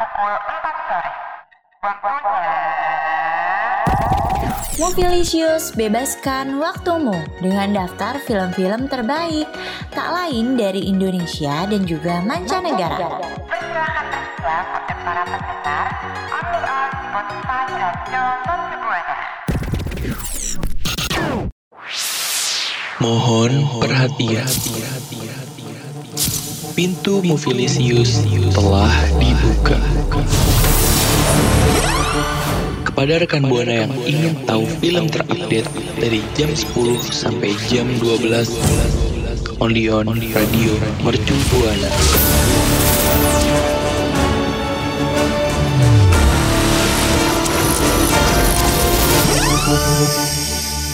pukul 4 sore. Waktunya... Movilisius, bebaskan waktumu dengan daftar film-film terbaik tak lain dari Indonesia dan juga mancanegara. Mohon perhatian. Pintu Movilisius telah dibuka. Kepada rekan Buana yang ingin tahu film terupdate dari jam 10 sampai jam 12 only on Radio Mercu Buana.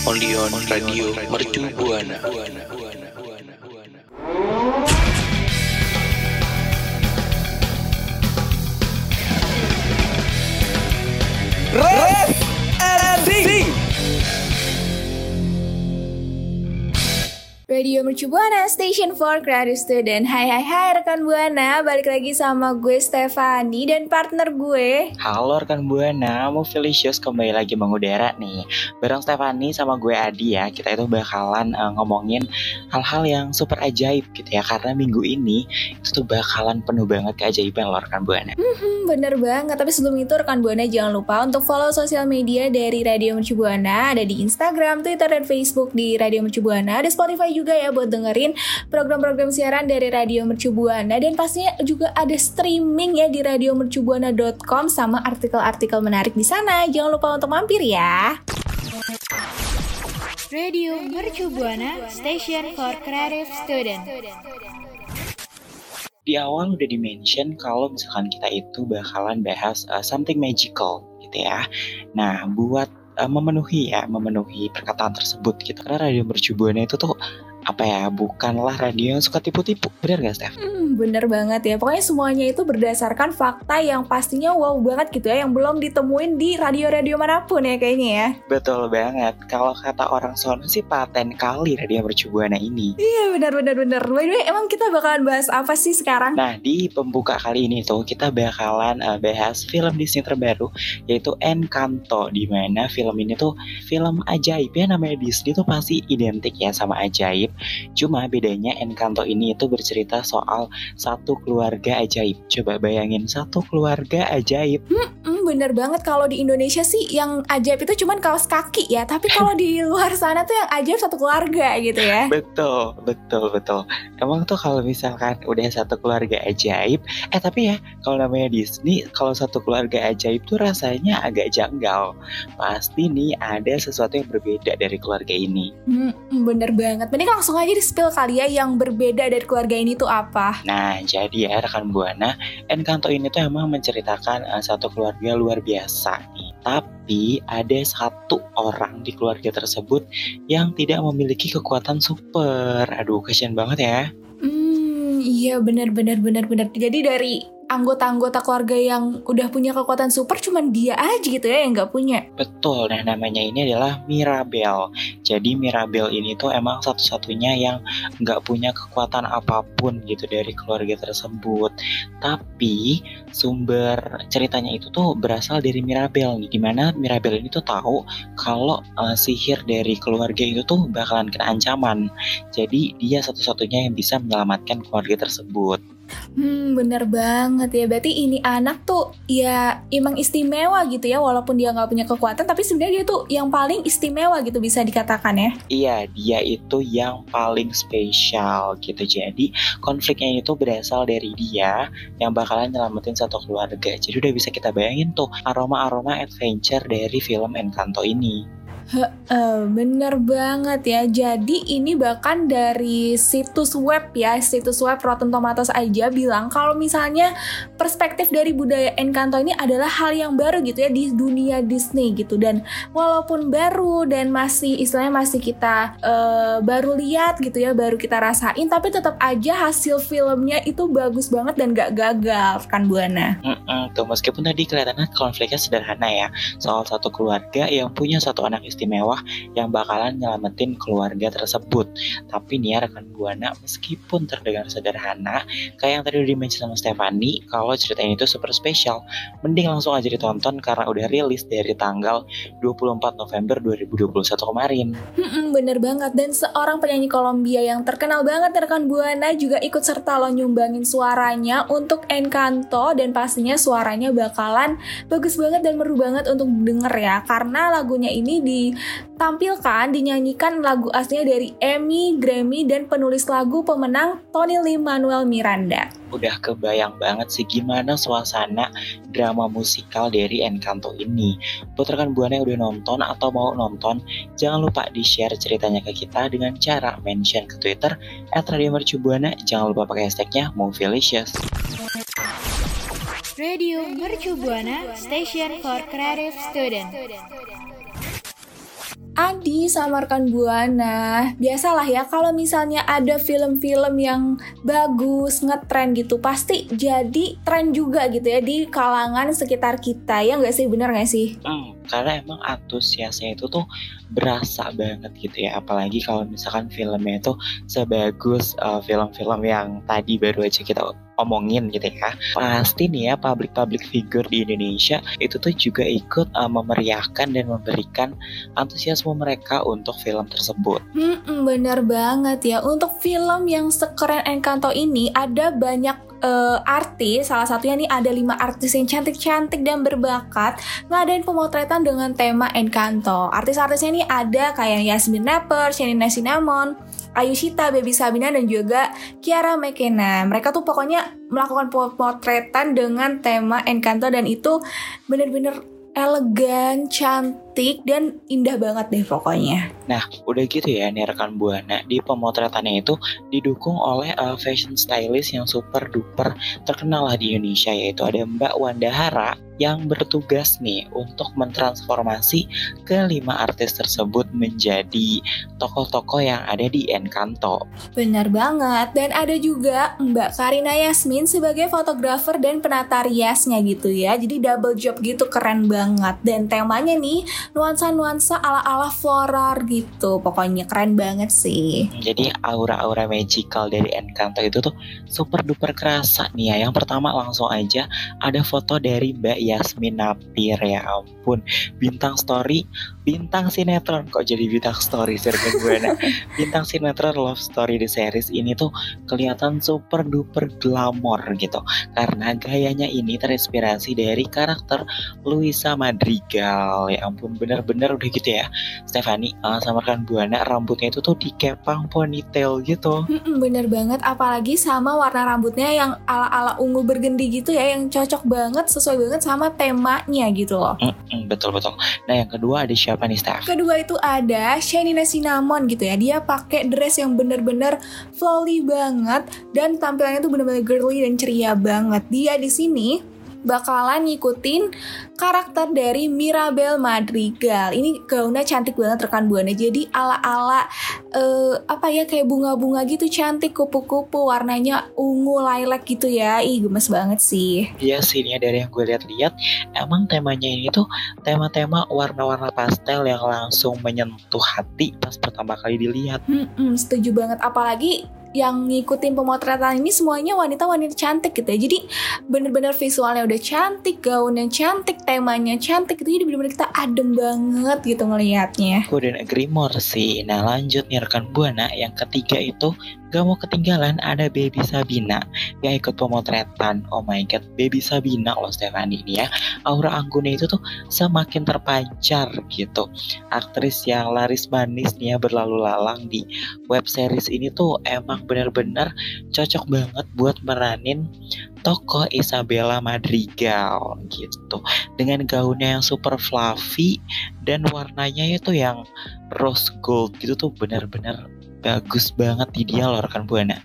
Only on Radio Mercu Buana. Radio Mercu Buana, Station for Creative Student Hai hai hai rekan Buana, balik lagi sama gue Stefani dan partner gue. Halo rekan Buana, Movilicious kembali lagi mengudara nih. Bareng Stefani sama gue Adi ya Kita itu bakalan uh, ngomongin hal-hal yang super ajaib gitu ya. Karena minggu ini itu tuh bakalan penuh banget keajaiban loh rekan Buana. Hmm bener banget, tapi sebelum itu rekan Buana jangan lupa untuk follow sosial media dari Radio Mercu Buana Ada di Instagram, Twitter, dan Facebook di Radio Mercu Buana Ada Spotify juga ya buat dengerin program-program siaran dari Radio Mercu Buana Dan pastinya juga ada streaming ya di radiomercubuana.com Sama artikel-artikel menarik di sana. Jangan lupa untuk mampir ya. Radio Mercu Buana, Station for Creative Student. Di awal udah di-mention kalau misalkan kita itu bakalan bahas uh, something magical gitu ya. Nah buat uh, memenuhi ya, memenuhi perkataan tersebut gitu. Karena Radio Mercu Buana itu tuh apa ya bukanlah radio yang suka tipu-tipu bener gak Steph? Hmm, bener banget ya. Pokoknya semuanya itu berdasarkan fakta yang pastinya wow banget gitu ya, yang belum ditemuin di radio-radio mana pun ya kayaknya ya. Betul banget. Kalau kata orang sono sih paten kali radio mercubuana ini. Iya bener bener bener. By the way, emang kita bakalan bahas apa sih sekarang? Nah di pembuka kali ini tuh kita bakalan uh, bahas film Disney terbaru yaitu Encanto. di mana film ini tuh film ajaib ya namanya Disney tuh pasti identik ya sama ajaib. Cuma bedanya Encanto ini itu bercerita soal satu keluarga ajaib. Coba bayangin satu keluarga ajaib. Hmm, bener banget kalau di Indonesia sih yang ajaib itu cuman kaos kaki ya, tapi kalau di luar sana tuh yang ajaib satu keluarga gitu ya. Betul, betul, betul. Emang tuh kalau misalkan udah satu keluarga ajaib, eh tapi ya kalau namanya Disney, kalau satu keluarga ajaib tuh rasanya agak janggal. Pasti nih ada sesuatu yang berbeda dari keluarga ini. Hmm, bener banget. Mending langsung aja di spill kali ya yang berbeda dari keluarga ini tuh apa? Nah, jadi ya rekan Buana, Encanto ini tuh emang menceritakan uh, satu keluarga luar biasa nih. Tapi ada satu orang di keluarga tersebut yang tidak memiliki kekuatan super. Aduh, kasihan banget ya. Hmm, iya bener bener bener bener. Jadi dari anggota-anggota keluarga yang udah punya kekuatan super cuman dia aja gitu ya yang nggak punya. Betul, nah namanya ini adalah Mirabel. Jadi Mirabel ini tuh emang satu-satunya yang nggak punya kekuatan apa pun gitu dari keluarga tersebut. Tapi sumber ceritanya itu tuh berasal dari Mirabel nih, di mana Mirabel ini tuh tahu kalau uh, sihir dari keluarga itu tuh bakalan kena ancaman. Jadi dia satu-satunya yang bisa menyelamatkan keluarga tersebut. Hmm, bener banget ya. Berarti ini anak tuh ya emang istimewa gitu ya, walaupun dia nggak punya kekuatan, tapi sebenarnya dia tuh yang paling istimewa gitu bisa dikatakan ya. Iya, dia itu yang paling spesial gitu. Jadi konfliknya itu berasal dari dia yang bakalan nyelamatin satu keluarga. Jadi udah bisa kita bayangin tuh aroma-aroma adventure dari film Encanto ini. Uh, bener banget ya. Jadi ini bahkan dari situs web ya, situs web Rotten Tomatoes aja bilang kalau misalnya perspektif dari budaya Encanto ini adalah hal yang baru gitu ya di dunia Disney gitu. Dan walaupun baru dan masih istilahnya masih kita uh, baru lihat gitu ya, baru kita rasain, tapi tetap aja hasil filmnya itu bagus banget dan gak gagal kan Buana. Mm -mm, tuh meskipun tadi kelihatannya konfliknya sederhana ya, soal satu keluarga yang punya satu anak istimewa yang bakalan nyelamatin keluarga tersebut. Tapi nih ya rekan Buana meskipun terdengar sederhana, kayak yang tadi udah dimention sama Stefani, kalau cerita ini tuh super spesial, mending langsung aja ditonton karena udah rilis dari tanggal 24 November 2021 kemarin. Hmm, bener banget dan seorang penyanyi Kolombia yang terkenal banget rekan Buana juga ikut serta lo nyumbangin suaranya untuk Encanto dan pastinya suaranya bakalan bagus banget dan merdu banget untuk denger ya karena lagunya ini ditampilkan dinyanyikan lagu aslinya dari Emmy, Grammy dan penulis lagu pemenang Tony Lin Manuel Miranda. Udah kebayang banget sih gimana suasana drama musikal dari Encanto ini. Buat rekan Buana yang udah nonton atau mau nonton, jangan lupa di-share ceritanya ke kita dengan cara mention ke Twitter at Radio Mercubuana. Jangan lupa pakai hashtagnya Movielicious. Radio Mercu Buana Station for Creative Student. Adi sama rekan Buana. Biasalah ya kalau misalnya ada film-film yang bagus, ngetren gitu Pasti jadi tren juga gitu ya di kalangan sekitar kita. Ya nggak sih, bener nggak sih? Hmm, karena emang antusiasnya itu tuh berasa banget gitu ya. Apalagi kalau misalkan filmnya itu sebagus uh, film-film yang tadi baru aja kita omongin gitu ya. Pasti nih ya public-public figure di Indonesia itu tuh juga ikut uh, memeriahkan dan memberikan antusiasme mereka untuk film tersebut. Hmm, bener banget ya. Untuk film yang sekeren Encanto ini ada banyak eh, artis. Salah satunya nih ada lima artis yang cantik-cantik dan berbakat ngadain pemotretan dengan tema Encanto. Artis-artisnya nih ada kayak Yasmin Rapper, Shanina Cinnamon, Ayushita, Baby Sabina dan juga Kiara McKenna. Mereka tuh pokoknya melakukan pemotretan dengan tema Encanto dan itu bener-bener elegan, cantik, dan indah banget deh pokoknya. Nah, udah gitu ya nih rekan Buana di pemotretannya itu didukung oleh uh, fashion stylist yang super duper terkenal lah di Indonesia yaitu ada Mbak Wanda Hara yang bertugas nih untuk mentransformasi kelima artis tersebut menjadi tokoh-tokoh yang ada di Encanto. Benar banget. Dan ada juga Mbak Karina Yasmin sebagai fotografer dan penata riasnya gitu ya. Jadi double job gitu keren banget. Dan temanya nih nuansa-nuansa ala-ala floral gitu. Pokoknya keren banget sih. Jadi aura-aura magical dari Encanto itu tuh super duper kerasa nih ya. Yang pertama langsung aja ada foto dari Mbak Yasmin Napir ya ampun. Bintang story, bintang sinetron kok jadi bintang story Sergen Buana. bintang sinetron love story di series ini tuh kelihatan super duper glamor gitu. Karena gayanya ini terinspirasi dari karakter Luisa Madrigal. Ya ampun bener-bener udah gitu ya. Stefani uh, sama rekan Buana rambutnya itu tuh dikepang ponytail gitu. Mm-mm, bener banget. Apalagi sama warna rambutnya yang ala-ala ungu bergendi gitu ya. Yang cocok banget, sesuai banget sama temanya gitu loh. Mm-mm, betul betul. Nah yang kedua ada siapa nih Steph? Kedua itu ada Shanina Cinnamon gitu ya. Dia pakai dress yang bener-bener flowy banget dan tampilannya tuh bener-bener girly dan ceria banget. Dia di sini bakalan ngikutin karakter dari Mirabel Madrigal. Ini gaunnya cantik banget rekan buana. Jadi ala-ala eh, apa ya kayak bunga-bunga gitu cantik kupu-kupu warnanya ungu lilac gitu ya. Ih gemes banget sih. Iya sih ini dari yang gue lihat-lihat emang temanya ini tuh tema-tema warna-warna pastel yang langsung menyentuh hati pas pertama kali dilihat. Hmm, setuju banget. Apalagi yang ngikutin pemotretan ini semuanya wanita-wanita cantik gitu ya. Jadi bener-bener visualnya udah cantik, gaunnya cantik, temanya cantik gitu. Jadi bener-bener kita adem banget gitu ngelihatnya. Agree more sih. Nah lanjut nih rekan Buana yang ketiga itu gak mau ketinggalan ada Baby Sabina yang ikut pemotretan. Oh my god, Baby Sabina loh Stefani ini ya. Aura anggunnya itu tuh semakin terpancar gitu. Aktris yang laris manis nih ya berlalu lalang di web series ini tuh emang bener-bener cocok banget buat meranin tokoh Isabella Madrigal gitu dengan gaunnya yang super fluffy dan warnanya itu yang rose gold gitu tuh bener-bener bagus banget di dia loh rekan buana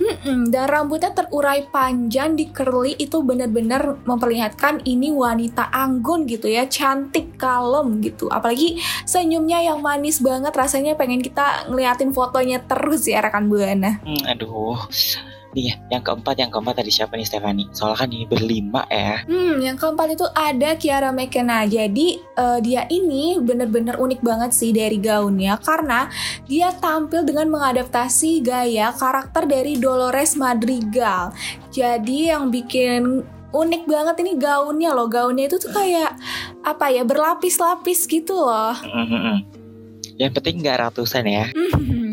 Mm-mm, dan rambutnya terurai panjang di curly itu benar-benar memperlihatkan ini wanita anggun gitu ya, cantik, kalem gitu. Apalagi senyumnya yang manis banget, rasanya pengen kita ngeliatin fotonya terus ya rekan buana. Hmm, aduh nih ya, yang keempat, yang keempat tadi siapa nih Stefani? Soalnya kan ini berlima ya. Hmm, yang keempat itu ada Kiara McKenna. Jadi eh, dia ini bener-bener unik banget sih dari gaunnya karena dia tampil dengan mengadaptasi gaya karakter dari Dolores Madrigal. Jadi yang bikin unik banget ini gaunnya loh. Gaunnya itu tuh kayak apa ya berlapis-lapis gitu loh. Mm-mm. Yang penting nggak ratusan ya.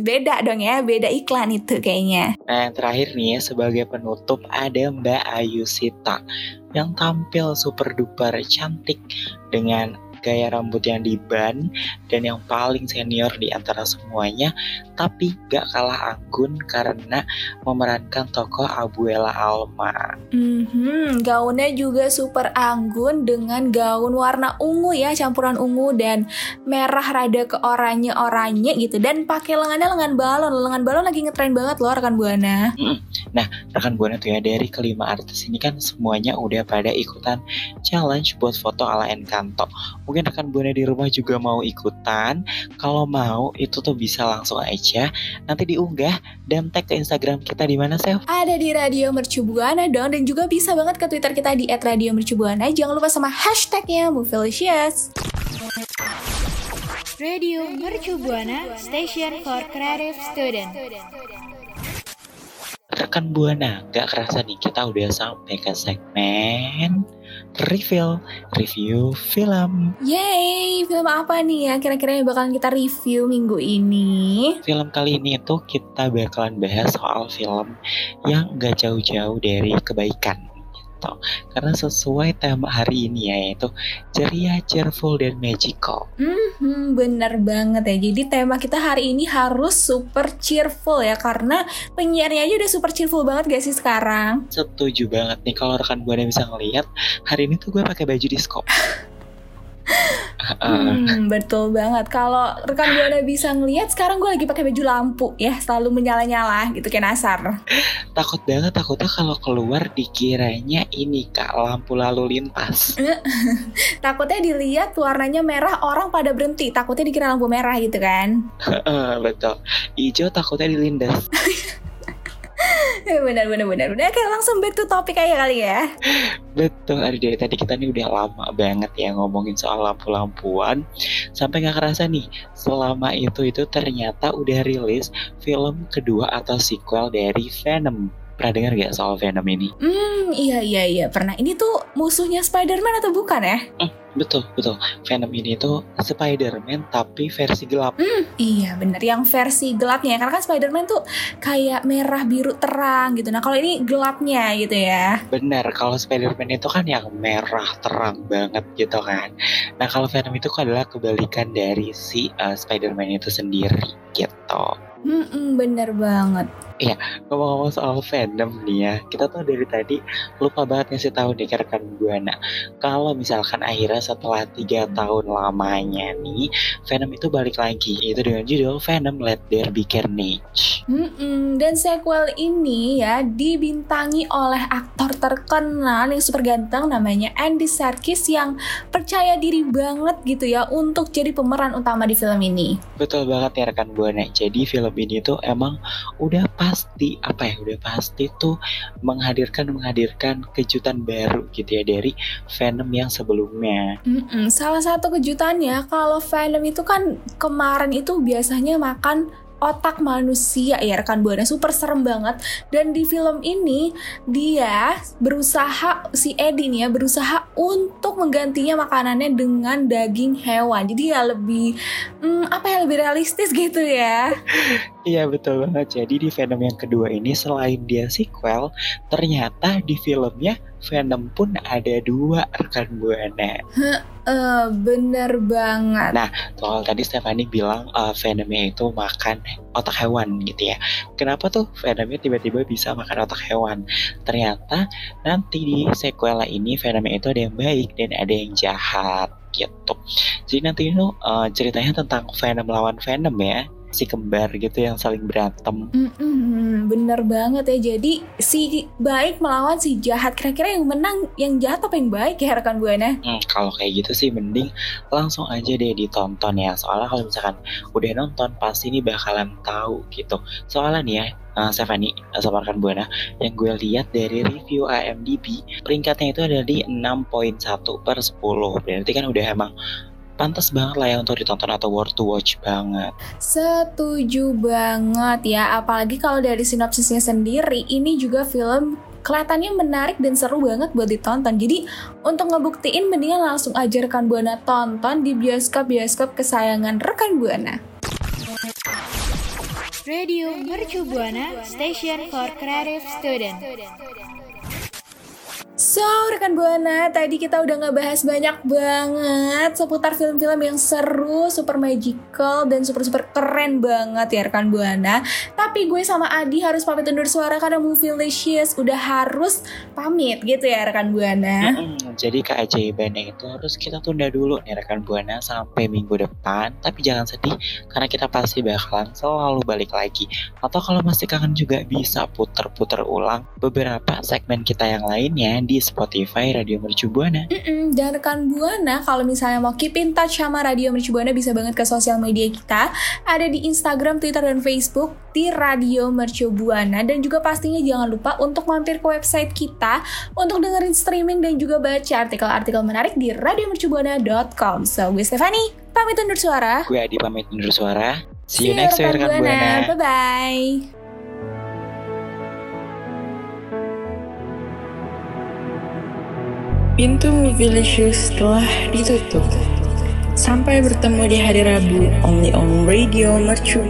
Beda dong ya, beda iklan itu kayaknya. Nah yang terakhir nih ya, sebagai penutup ada Mbak Ayu Sita yang tampil super duper cantik dengan gaya rambut yang diban dan yang paling senior di antara semuanya tapi gak kalah anggun karena memerankan tokoh Abuela Alma Mhm, gaunnya juga super anggun dengan gaun warna ungu ya, campuran ungu dan merah rada ke oranye-oranye gitu dan pakai lengannya lengan balon. Lengan balon lagi ngetren banget loh rekan Buana. rekan buana tuh ya dari kelima artis ini kan semuanya udah pada ikutan challenge buat foto ala Encanto. Mungkin rekan buana di rumah juga mau ikutan. Kalau mau itu tuh bisa langsung aja nanti diunggah dan tag ke Instagram kita di mana Sel? Ada di Radio Mercu Buana dong dan juga bisa banget ke Twitter kita di @radiomercubuana. Jangan lupa sama hashtagnya Movilicious. Radio Mercu Buana Station for Creative Student. Rekan buana, gak kerasa nih kita udah sampai ke segmen reveal review film. Yay, film apa nih ya kira-kira yang bakalan kita review minggu ini? Film kali ini tuh kita bakalan bahas soal film yang gak jauh-jauh dari kebaikan Karena sesuai tema hari ini ya yaitu ceria, cheerful, dan magical. Hmm, bener banget ya. Jadi tema kita hari ini harus super cheerful ya karena penyiarnya aja udah super cheerful banget gak sih sekarang? Setuju banget nih kalau rekan buana bisa ngeliat hari ini tuh gue pakai baju disco. Heeh. Hmm, betul banget. Kalau rekan buana bisa ngeliat sekarang gue lagi pakai baju lampu ya, selalu menyala-nyala gitu kayak nasar. takut banget takutnya kalau keluar dikiranya ini kak lampu lalu lintas. Takutnya dilihat warnanya merah orang pada berhenti, takutnya dikira lampu merah gitu kan. Heeh, betul. Ijo takutnya dilindas. bener bener bener. Udah kayak langsung back to topik aja kali ya. Betul, Ari dari tadi kita nih udah lama banget ya ngomongin soal lampu-lampuan Sampai gak kerasa nih, selama itu itu ternyata udah rilis film kedua atau sequel dari Venom Pernah dengar gak soal Venom ini? Hmm, iya iya iya pernah. Ini tuh musuhnya Spider-Man atau bukan ya? Betul, betul Venom ini tuh Spider-Man tapi versi gelap Iya bener, yang versi gelapnya ya. Karena kan Spider-Man tuh kayak merah biru terang gitu. Nah kalau ini gelapnya gitu ya. Benar, kalau Spider-Man itu kan yang merah terang banget gitu kan Nah kalau Venom itu adalah kebalikan dari si uh, Spider-Man itu sendiri gitu Hmm, bener banget. Ngomong-ngomong soal Venom nih ya, kita tuh dari tadi lupa banget ngasih tahu nih ke rekan Buana. Kalau misalkan akhirnya setelah tiga tahun lamanya nih, Venom itu balik lagi, itu dengan judul Venom Let There Be Carnage. Mm-mm, Dan sequel ini ya dibintangi oleh aktor terkenal yang super ganteng namanya Andy Serkis yang percaya diri banget gitu ya untuk jadi pemeran utama di film ini. Betul banget ya rekan Buana. Jadi film ini tuh emang udah pasti apa ya, udah pasti tuh menghadirkan menghadirkan kejutan baru gitu ya dari Venom yang sebelumnya. Mm-mm, Salah satu kejutannya kalau Venom itu kan kemarin itu biasanya makan otak manusia ya rekan buana super serem banget. Dan di film ini dia berusaha si Eddie nih ya berusaha untuk menggantinya makanannya dengan daging hewan. Jadi ya lebih hmm, apa ya lebih realistis gitu ya Iya betul banget. Jadi di Venom yang kedua ini selain dia sequel, ternyata di filmnya Venom pun ada dua rekan buana. Eh bener banget Soal tadi Stephanie bilang uh, Venomnya itu makan otak hewan gitu ya. Kenapa tuh Venomnya tiba-tiba bisa makan otak hewan? Ternyata nanti di sequel ini Venomnya itu ada yang baik dan ada yang jahat gitu. Jadi nanti itu uh, ceritanya tentang Venom lawan Venom ya. Si kembar gitu yang saling berantem. Mm-mm, bener banget ya. Jadi si baik melawan si jahat. Kira-kira yang menang yang jahat apa yang baik ya rekan buana? Hmm, kalau kayak gitu sih mending langsung aja deh ditonton ya. Soalnya kalau misalkan udah nonton pasti ini bakalan tahu gitu. Soalnya nih ya, uh, Stephanie sama rekan Buana yang gue lihat dari review IMDb peringkatnya itu ada di 6.1 per 10 berarti kan udah emang pantas banget lah ya untuk ditonton atau worth to watch banget. Setuju banget ya, apalagi kalau dari sinopsisnya sendiri, ini juga film kelihatannya menarik dan seru banget buat ditonton. Jadi untuk ngebuktiin mendingan langsung aja rekan Buana tonton di bioskop-bioskop kesayangan rekan Buana. Radio Mercu Buana Station for Creative Student. So, rekan Buana, tadi kita udah ngebahas banyak banget seputar film-film yang seru, super magical, dan super-super keren banget ya rekan Buana. Tapi gue sama Adi harus pamit undur suara karena movie Licious udah harus pamit gitu ya rekan Buana. Mm-mm, jadi keajaibannya itu harus kita tunda dulu nih rekan Buana sampai minggu depan. Tapi jangan sedih karena kita pasti bakalan selalu balik lagi. Atau kalau masih kangen juga bisa puter-puter ulang beberapa segmen kita yang lainnya di Spotify Radio Mercu Buana. Mm-mm, dan rekan Buana kalau misalnya mau keep in touch sama Radio Mercu Buana bisa banget ke sosial media kita. Ada di Instagram, Twitter, dan Facebook di Radio Mercu Buana. Dan juga pastinya jangan lupa untuk mampir ke website kita untuk dengerin streaming dan juga baca artikel-artikel menarik di radiomercubuana.com. So, gue Stefani, pamit undur suara. Gue Adi pamit undur suara. See you next week rekan Buana. Bye-bye. Pintu Movilicious telah ditutup. Sampai bertemu di hari Rabu, only on Radio Mercu.